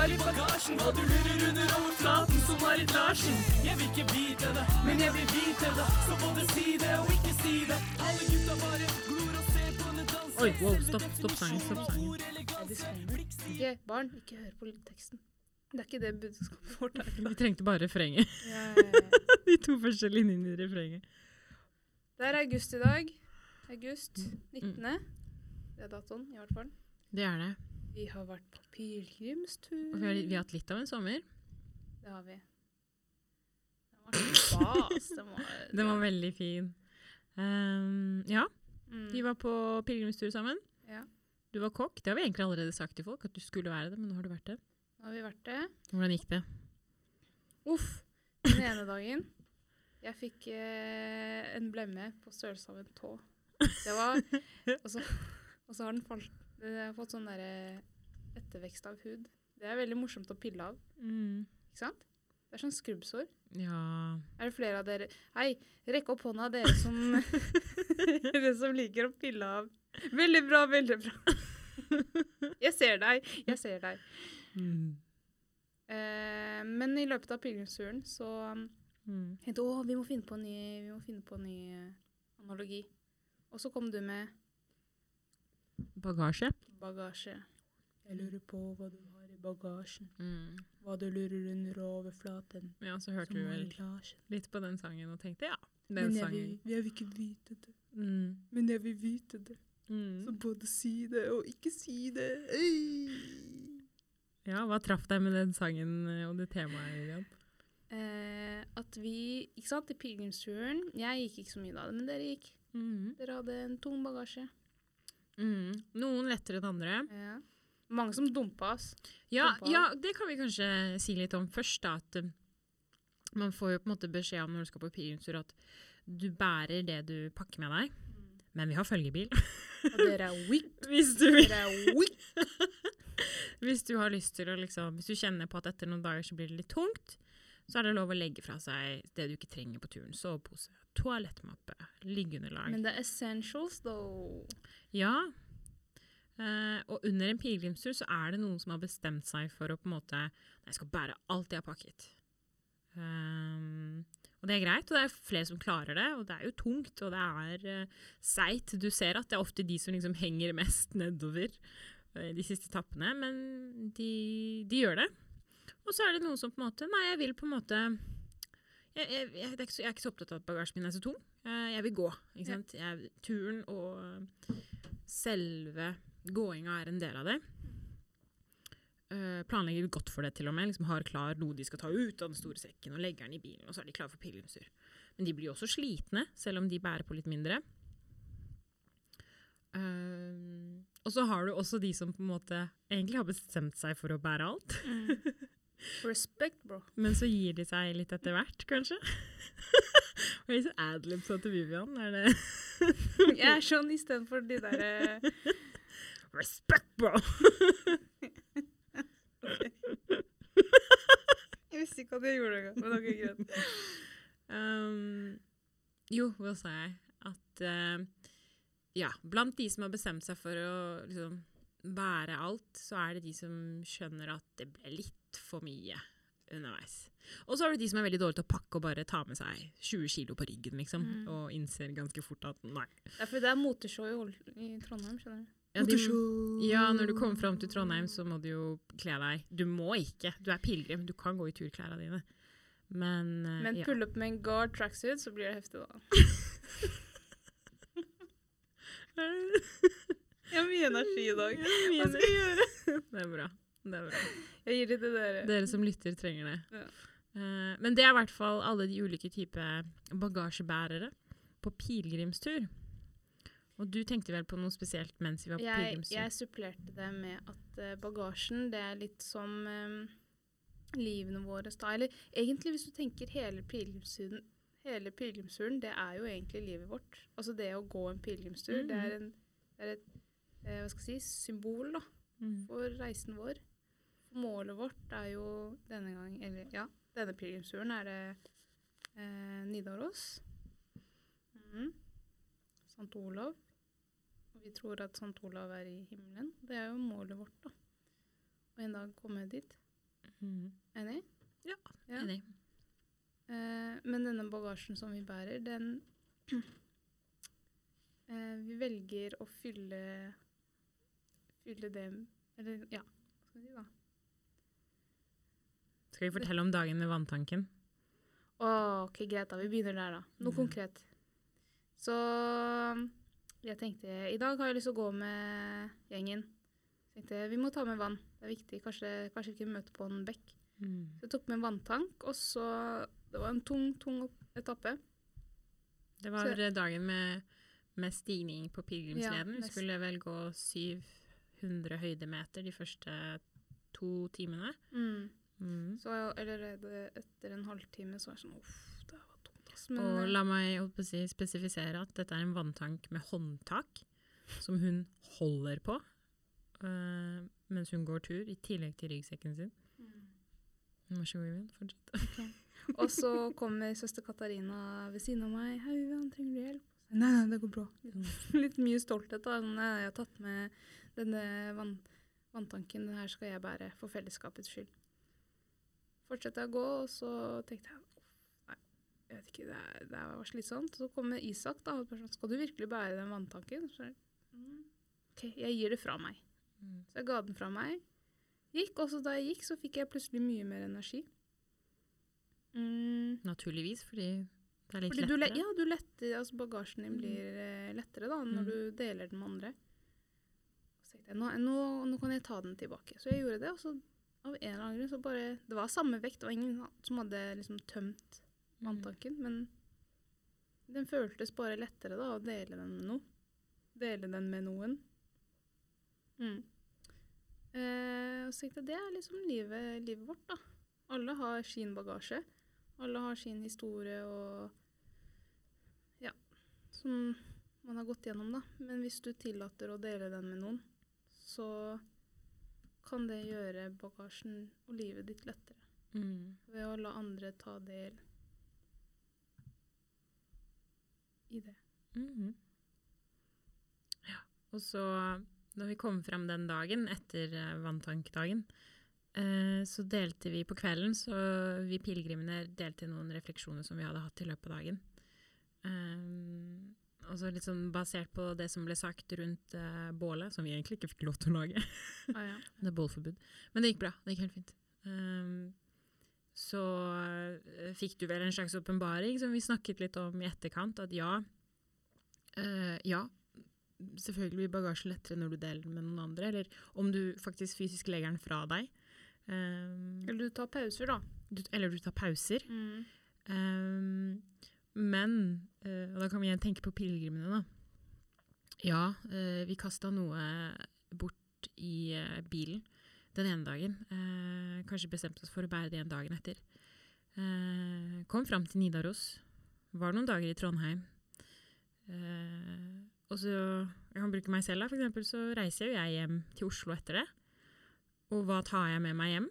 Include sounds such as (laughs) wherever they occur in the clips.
har i bagasjen? Hva du lurer under overflaten som Marit Larsen? Jeg vil ikke vite det, men jeg vil vite det. Så både si det og ikke si det. Alle gutta bare glor og ser på henne danse. Oi, wow, stopp, stopp sangen, stopp sangen. Ikke, barn, ikke hør på teksten. Det er ikke det budskapet vårt er. Vi trengte bare refrenget. (laughs) De to første linjene i refrenget. Det er august i dag. August 19. Det er datoen, i hvert fall. Det er det. Vi har vært på pilegrimstur. Vi vi har hatt litt av en sommer. Det har vi. Den var stas. Den var, (laughs) Den var veldig fin. Um, ja, mm. vi var på pilegrimstur sammen. Ja. Du var kokk. Det har vi egentlig allerede sagt til folk, at du skulle være det, men nå har du vært det. Nå har vi vært det. Hvordan gikk det? Uff. Den ene dagen jeg fikk eh, en blemme på størrelse av en tå. Det var og så har den falt, den har fått sånn derre ettervekst av hud. Det er veldig morsomt å pille av. Mm. Ikke sant? Det er sånn skrubbsår. Ja Er det flere av dere Hei, rekk opp hånda, dere som (laughs) (laughs) Dere som liker å pille av. Veldig bra, veldig bra. (laughs) Jeg ser deg, jeg ser deg. mm. Eh, men i løpet av pilegrimsturen så um, Mm. tenkte jeg å, vi må finne på en ny, vi må finne på en ny eh, analogi. Og så kom du med Bagasje. bagasje. Jeg lurer på hva du har i bagasjen. Mm. Hva du lurer under overflaten. Ja, så hørte vi vel litt på den sangen og tenkte ja, den Men jeg sangen. vil, jeg vil ikke vite det. Mm. Men jeg vil vite det. Mm. Så både si det og ikke si det. Øy. Ja, hva traff deg med den sangen eh, og det temaet, Vivian? Eh, at vi, ikke sant, i pilegrimsturen Jeg gikk ikke så mye da, men dere gikk. Mm. Dere hadde en tung bagasje. Mm. Noen lettere enn andre. Ja. Mange som dumpa oss. Ja, Dumpa. ja, det kan vi kanskje si litt om først. da, at eh, Man får jo på en måte beskjed om når du skal på pilegrimstur at du bærer det du pakker med deg. Men vi har følgebil. Og dere er weak. (laughs) Hvis du. Dere er weak. (laughs) hvis du har lyst til å liksom Hvis du kjenner på at etter noen dager så blir det litt tungt, så er det lov å legge fra seg det du ikke trenger på turen. Sovepose, toalettmappe, liggeunderlag. Men det er essentials, though. Ja. Uh, og under en pilegrimstur så er det noen som har bestemt seg for å på en måte Jeg skal bære alt jeg har pakket. Um, og det er greit, og det er flere som klarer det. Og det er jo tungt, og det er uh, seigt. Du ser at det er ofte de som liksom henger mest nedover uh, de siste etappene, men de, de gjør det. Og så er det noen som på en måte Nei, jeg vil på en måte jeg, jeg, jeg, er ikke så, jeg er ikke så opptatt av at bagasjen min er så tung. Eh, jeg vil gå. Ikke sant? Jeg, turen og selve gåinga er en del av det. Uh, planlegger godt for det, til og med. Liksom har klar noe de skal ta ut av den store sekken, og legger den i bilen, og så er de klare for pilegrimstur. Men de blir også slitne, selv om de bærer på litt mindre. Uh, og så har du også de som på en måte egentlig har bestemt seg for å bære alt. (laughs) Respect, bro. Men så gir de seg litt etter hvert, kanskje. (laughs) Hva litt sånn adlibs til Vivian. Er det Jeg er sånn istedenfor de derre Respect, bro! (laughs) Jeg visste ikke at jeg gjorde det engang, men ok, greit. Um, jo, hva sa jeg? At uh, ja, blant de som har bestemt seg for å liksom bære alt, så er det de som skjønner at det ble litt for mye underveis. Og så har du de som er veldig dårlige til å pakke og bare ta med seg 20 kilo på ryggen, liksom. Mm. Og innser ganske fort at nei. Det er fordi det er moteshow i, i Trondheim, skjønner du. Ja, de, ja, når du kommer fram til Trondheim, så må du jo kle deg. Du må ikke. Du er pilegrim. Du kan gå i turklærne dine. Men, uh, Men ja. pull up med en guard tracksuit, så blir det heftig, da. (laughs) (laughs) (laughs) Jeg har mye energi i dag. Hva skal jeg gjøre? Det er bra. Det er bra. Jeg gir det til dere. Dere som lytter, trenger det. Ja. Eh, men det er i hvert fall alle de ulike typer bagasjebærere på pilegrimstur. Og du tenkte vel på noe spesielt mens vi var på Jeg, pilegrimstur? jeg supplerte det med at eh, bagasjen, det er litt som um, livene våre. Da. Eller egentlig, hvis du tenker hele pilegrimsturen, hele pilegrimsturen, det er jo egentlig livet vårt. Altså det å gå en pilegrimstur, det er, en, det er et eh, hva skal jeg si, symbol da, Mm. for reisen vår. Målet vårt er jo denne gang, eller ja, denne pilegrimsturen er det eh, Nidaros. Mm. St. Olav. Og vi tror at St. Olav er i himmelen. Det er jo målet vårt, da. Og en dag komme dit. Mm. Enig? Ja, Ja. enig. Eh, men denne bagasjen som vi bærer, den (clears throat) eh, Vi velger å fylle Fylle det Eller ja, hva skal vi si da? Skal vi fortelle om dagen med vanntanken? Å, ok, greit, da. Vi begynner der, da. Noe Mhm. konkret. Så jeg tenkte I dag har jeg lyst til å gå med gjengen. Jeg tenkte Vi må ta med vann. Det er viktig. Kanskje, kanskje vi ikke møter på en bekk. Så jeg tok med en vanntank, og så Det var en tung, tung etappe. Det var Så- dagen med, med stigning på pilegrimsleden. Ja, vi skulle vel gå 700 høydemeter de første to timene. Mm. Mm. Så allerede etter en halvtime så er det sånn Uff, det var tungt. Men Og eh, la meg si, spesifisere at dette er en vanntank med håndtak, som hun holder på uh, mens hun går tur, i tillegg til ryggsekken sin. mm. Vær så god, Vivian. Fortsett. Og så kommer søster Katarina ved siden av meg. 'Hei, Vivian, trenger du hjelp?' Nei, nei, det går bra. (laughs) Litt, mye stolthet. da. Jeg har tatt med denne vann, vanntanken. Den her skal jeg bære for fellesskapets skyld. Fortsette jeg å gå, og så tenkte jeg Nei, jeg vet ikke, det, er, det var slitsomt. Så kommer Isak da, og spør sånn 'Skal du virkelig bære den vanntanken?' Så jeg, «Mm, OK, jeg gir det fra meg. Mm. Så jeg ga den fra meg. Gikk, og så da jeg gikk, så fikk jeg plutselig mye mer energi. Mm, Naturligvis, fordi det er litt fordi du, lettere. ja, du letter, altså bagasjen din Mm. blir eh, lettere da, når Mm. du deler den med andre. Så tenkte jeg, nå, nå, nå kan jeg ta den tilbake. Så jeg gjorde det, og så av en eller annen grunn så bare, det var samme vekt, det var ingen som hadde liksom tømt Mm. men den føltes bare lettere da, å dele den med noe. Dele den med noen. Mm. Eh, og så tenkte jeg, det er liksom livet, livet vårt da. Alle har sin bagasje. Alle har sin historie og ja, som man har gått gjennom da. Men hvis du tillater å dele den med noen, så kan det gjøre bagasjen og livet ditt lettere. Mm. Ved å la andre ta del i det. Mhm. Ja. Og så, når vi kom frem den dagen, etter eh, vanntankdagen, eh, så delte vi på kvelden, så vi pilegrimene delte noen refleksjoner som vi hadde hatt i løpet av dagen. Um, og så litt sånn basert på det som ble sagt rundt uh, bålet, som vi egentlig ikke fikk lov til å lage. Ah, ja. (laughs) Det er bålforbud. Men det gikk bra. Det gikk helt fint. Um, så uh, fikk du vel en slags åpenbaring som vi snakket litt om i etterkant, at ja, uh, ja, selvfølgelig blir bagasjen lettere når du deler den med noen andre, eller om du faktisk fysisk legger den fra deg. Um, Eller du tar pauser da. du, eller du tar pauser. Mm. Um, men, eh, og da kan vi igjen tenke på pilegrimene, da. Ja, eh, vi kasta noe bort i eh, bilen den ene dagen. Kanskje bestemte oss for å bære det igjen dagen etter. Kom fram til Nidaros. Var noen dager i Trondheim. Og så, jeg kan bruke meg selv da, for eksempel, så reiser jo jeg hjem til Oslo etter det. Og hva tar jeg med meg hjem?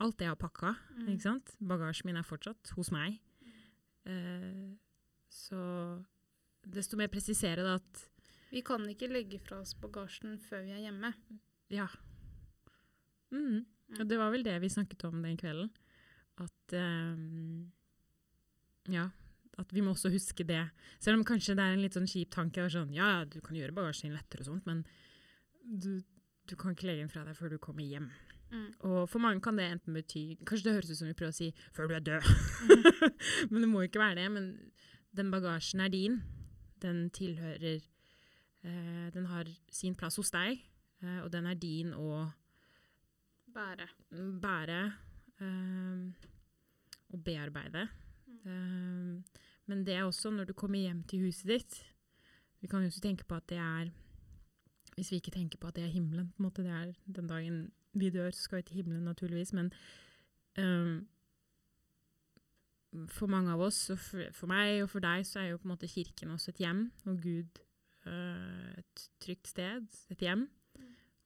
Alt det jeg har pakka, Mm. ikke sant? Bagasjen min er fortsatt hos meg. Eh, så desto mer presisere da at Vi kan ikke legge fra oss bagasjen før vi er hjemme. ja. Mm. Og det var vel det vi snakket om den kvelden. At ehm, ja, at vi må også huske det. Selv om kanskje det er en litt sånn kjip tanke. det Sånn, ja, du kan gjøre bagasjen lettere og sånt, men du, du kan ikke legge den fra deg før du kommer hjem. Mm. Og for mange kan det enten bety Kanskje det høres ut som vi prøver å si 'før du er død'. Mm. (laughs) men det må ikke være det. Men den bagasjen er din. Den tilhører eh, Den har sin plass hos deg, eh, og den er din å Bære. bære eh, og bearbeide. Eh, men det er også når du kommer hjem til huset ditt Vi kan jo også tenke på at det er Hvis vi ikke tenker på at det er himmelen, på en måte, det er den dagen vi dør, så skal vi til himmelen naturligvis, men um, for mange av oss, og for, for meg og for deg, så er jo på en måte kirken også et hjem, og Gud uh, et trygt sted, et hjem.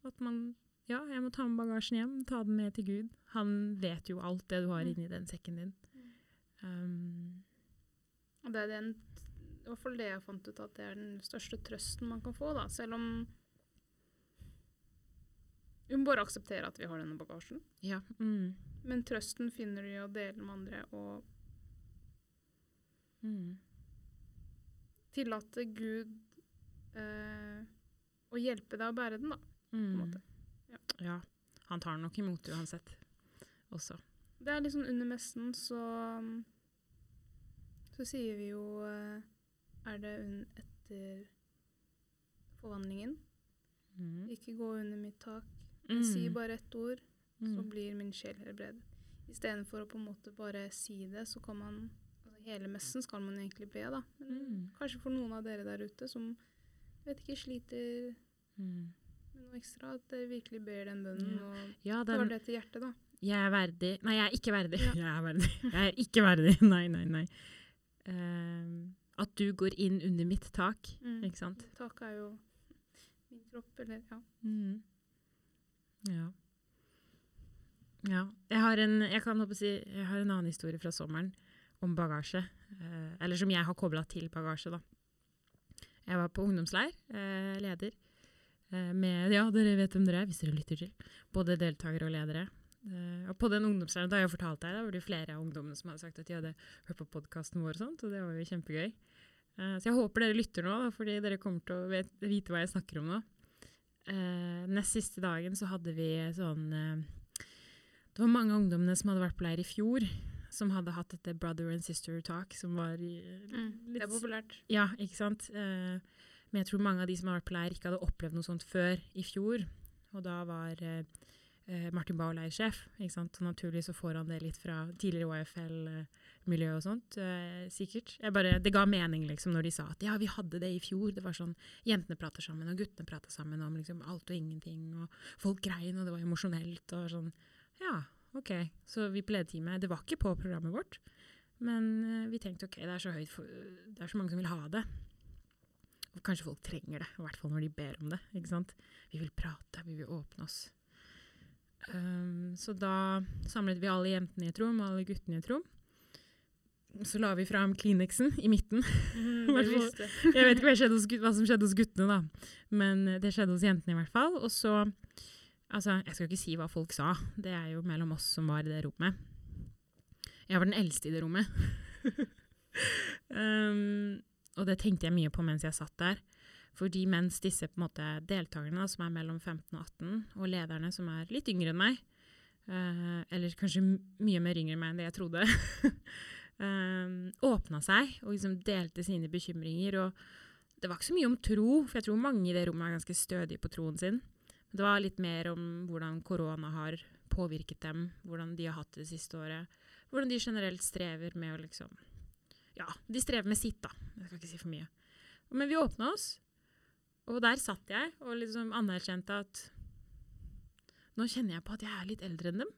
At man ja, jeg må ta med bagasjen hjem, ta den med til Gud. Han vet jo alt det du har Mm. inni den sekken din. Um, Og det er den, i hvert fall det jeg fant ut at det er den største trøsten man kan få, da. Selv om Vi må bare akseptere at vi har denne bagasjen. Ja. Mm. Men trøsten finner du i å dele med andre og Mm. tillate Gud eh, å hjelpe deg å bære den, da. Mm. måte. Ja. ja. Han tar den nok imot uansett. Også. Det er liksom under messen, så Så sier vi jo eh, Er det etter forvandlingen? Mm. Ikke gå under mitt tak. Men si Mm. bare ett ord, så Mm. blir min sjel helbredet. Istedenfor å på en måte bare si det, så kan man altså Hele messen skal man egentlig be, da. Men Mm. kanskje for noen av dere der ute som vet ikke, sliter Mm. med noe ekstra, at dere virkelig ber den bønnen og Ja, tar det til hjertet, da. Jeg er verdig Nei, jeg er ikke verdig. Ja. (laughs) Jeg er verdig. Jeg er ikke verdig. (laughs) Nei, nei, nei. Ehm, at du går inn under mitt tak, Mm. ikke sant? Taket er jo min kropp, eller ja. Mm. Ja. Ja. Jeg har en, jeg kan si, jeg har en annen historie fra sommeren om bagasje. Eh, eller som jeg har kobla til bagasje, da. Jeg var på ungdomsleir, eh, leder, eh, med Ja, dere vet hvem dere er, hvis dere lytter til. Både deltakere og ledere. Eh, og på den ungdomsleiren, da har jeg fortalt deg, da var det flere av ungdommene som hadde sagt at de hadde hørt på podkasten vår og sånt, og det var jo kjempegøy. Eh, så jeg håper dere lytter nå, da, fordi dere kommer til å vite hva jeg snakker om nå. Eh, nest siste dagen så hadde vi sånn eh, Det var mange av ungdommene som hadde vært på leir i fjor, som hadde hatt dette brother and sister talk, som var i, Mm. Det er populært. ja, ikke sant? Eh, men jeg tror mange av de som har vært på leir, ikke hadde opplevd noe sånt før i fjor. Og da var eh, eh, Martin Bauer leirsjef, ikke sant? Så naturlig så får han det litt fra tidligere OFL-miljø og sånt, Uh, sikkert. Bare, det ga mening liksom når de sa at ja, vi hadde det i fjor. Det var sånn, jentene prater sammen, og guttene prater sammen om liksom alt og ingenting, og folk grein, og det var emosjonelt, og sånn. Ja, ok. Så vi på lederteamet, det var ikke på programmet vårt, men uh, vi tenkte ok, det er så høyt, for, det er så mange som vil ha det. Og kanskje folk trenger det, i hvert fall når de ber om det. ikke sant? Vi vil prate, vi vil åpne oss. Um, så da samlet vi alle jentene i et rom, alle guttene i et rom. Så la vi fram Kleenexen i midten. Mm. (laughs) Jeg vet ikke hva, hos, hva som skjedde hos guttene, da. Men eh, det skjedde hos jentene i hvert fall. Og så Altså, jeg skal ikke si hva folk sa. Det er jo mellom oss som var i det rommet. Jeg var den eldste i det rommet. (laughs) um, og det tenkte jeg mye på mens jeg satt der. Fordi mens disse måte, deltakerne, da, som er mellom 15 og 18, og lederne, som er litt yngre enn meg, uh, eller kanskje mye mer yngre enn meg enn det jeg trodde, (laughs) um, åpna seg og liksom delte sine bekymringer. Og det var ikke så mye om tro, for jeg tror mange i det rommet er ganske stødige på troen sin. Det var litt mer om hvordan korona har påvirket dem, hvordan de har hatt det det siste året. Hvordan de generelt strever med å liksom Ja, de strever med sitt, da. Jeg skal ikke si for mye. Men vi åpna oss, og der satt jeg og liksom anerkjente at nå kjenner jeg på at jeg er litt eldre enn dem.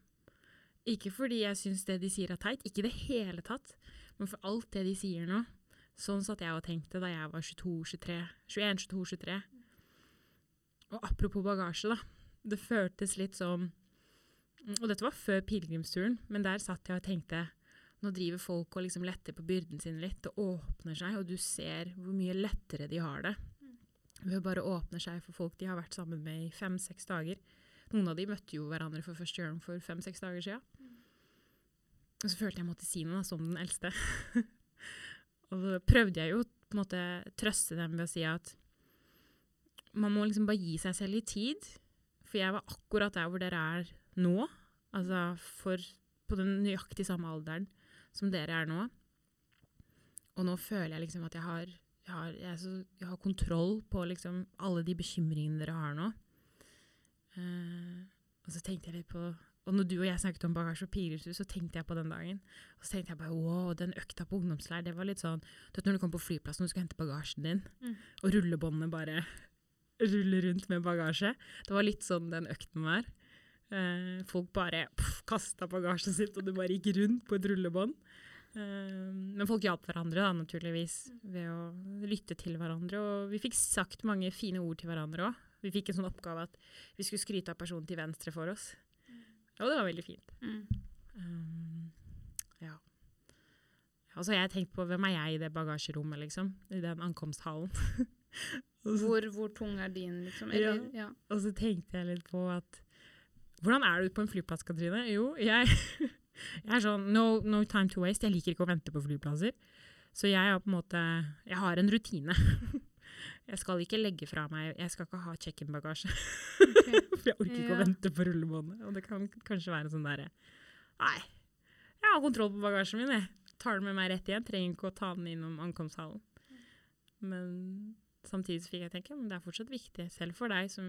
Ikke fordi jeg syns det de sier er teit, ikke i det hele tatt, men for alt det de sier nå. Sånn satt jeg og tenkte da jeg var 22-23. 21-22-23. Og apropos bagasje, da. Det føltes litt som Og dette var før pilegrimsturen, men der satt jeg og tenkte nå driver folk og liksom letter på byrden sin litt. Det åpner seg, og du ser hvor mye lettere de har det. Ved å bare åpne seg for folk de har vært sammen med i fem-seks dager. Noen av de møtte jo hverandre for første gang for fem-seks dager siden. Og så følte jeg måtte si noe, som den eldste. (laughs) og så prøvde jeg jo på en måte trøste dem ved å si at man må liksom bare gi seg selv litt tid. For jeg var akkurat der hvor dere er nå. Altså for, på den nøyaktig samme alderen som dere er nå. Og nå føler jeg liksom at jeg har, jeg har, jeg så, jeg har kontroll på liksom alle de bekymringene dere har nå. Eh, og så tenkte jeg litt på Og når du og jeg snakket om bagasje og pilegrimshus, så tenkte jeg på den dagen. Og så tenkte jeg bare wow, den økta på ungdomsleir, det var litt sånn Du vet når du kommer på flyplassen og du skal hente bagasjen din, Mm. og rullebåndene bare (laughs) ruller rundt med bagasje. Det var litt sånn den økten var. Uh, folk bare kasta bagasjen sitt, og det bare gikk rundt på et rullebånd. Uh, men folk hjalp hverandre, da, naturligvis, ved å lytte til hverandre. Og vi fikk sagt mange fine ord til hverandre òg. Vi fikk en sånn oppgave at vi skulle skryte av personen til venstre for oss. Og det var veldig fint. Mm. Um, ja. Og så har jeg tenkt på hvem er jeg i det bagasjerommet, liksom. I den ankomsthallen. (laughs) Hvor, hvor tung er din, liksom? Ja. Eller, ja. og så tenkte jeg litt på at Hvordan er du på en flyplass, Katrine? Jo, jeg, (laughs) jeg er sånn no, no time to waste. Jeg liker ikke å vente på flyplasser. Så jeg har på en måte Jeg har en rutine. (laughs) Jeg skal ikke legge fra meg Jeg skal ikke ha check-in-bagasje. (laughs) For jeg orker ikke å vente på rullebåndet. Og det kan kanskje være sånn derre Nei, jeg har kontroll på bagasjen min, jeg. Tar den med meg rett igjen. Trenger ikke å ta den innom ankomsthallen. Men samtidig fikk jeg tenke men det er fortsatt viktig, selv for deg som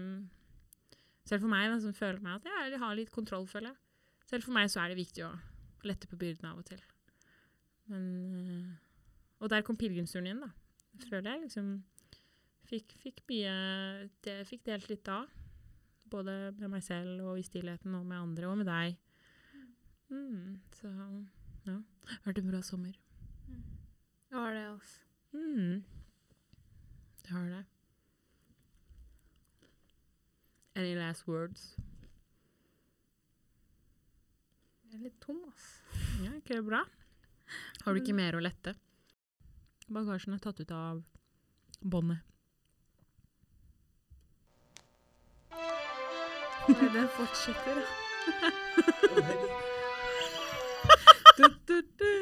Selv for meg da, som føler meg at jeg har litt kontroll, føler jeg. Selv for meg så er det viktig å lette på byrden av og til. Men øh, Og der kom pilegrimsturen inn, da. Føler jeg liksom fikk, fikk mye det, Fikk delt litt da. Både med meg selv og i stillheten, og med andre, og med deg. Mm, så ja. Vært en bra sommer. Det har det, altså. Mm. Det har det. Any last words? Jeg er litt tom, ass. Ja, ikke det bra? Har du ikke mer å lette? Bagasjen er tatt ut av båndet. Nei, Den fortsetter, da. Du, du, du.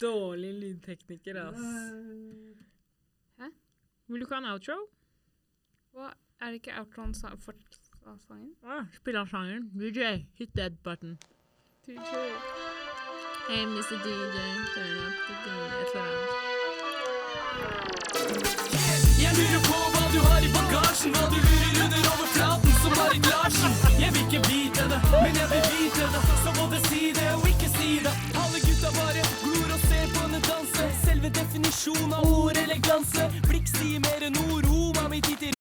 Dårlig lydtekniker, ass. Hæ? Vil du ikke ha en outro? Hva, er det ikke outroen for av sangen? Ja, spiller av sangen. DJ, hit that button. DJ. Hey, Mr. DJ, turn up the game. Et eller annet. Jeg lurer på hva du har i bagasjen, hva du lurer under overflaten Marit Larsen. Jeg vil ikke vite det, men jeg vil vite det. Så både si det og ikke si det. Alle gutta bare glor og ser på henne danse. Selve definisjonen av ord eleganse. Blikk sier mer enn ord, Roma mi titter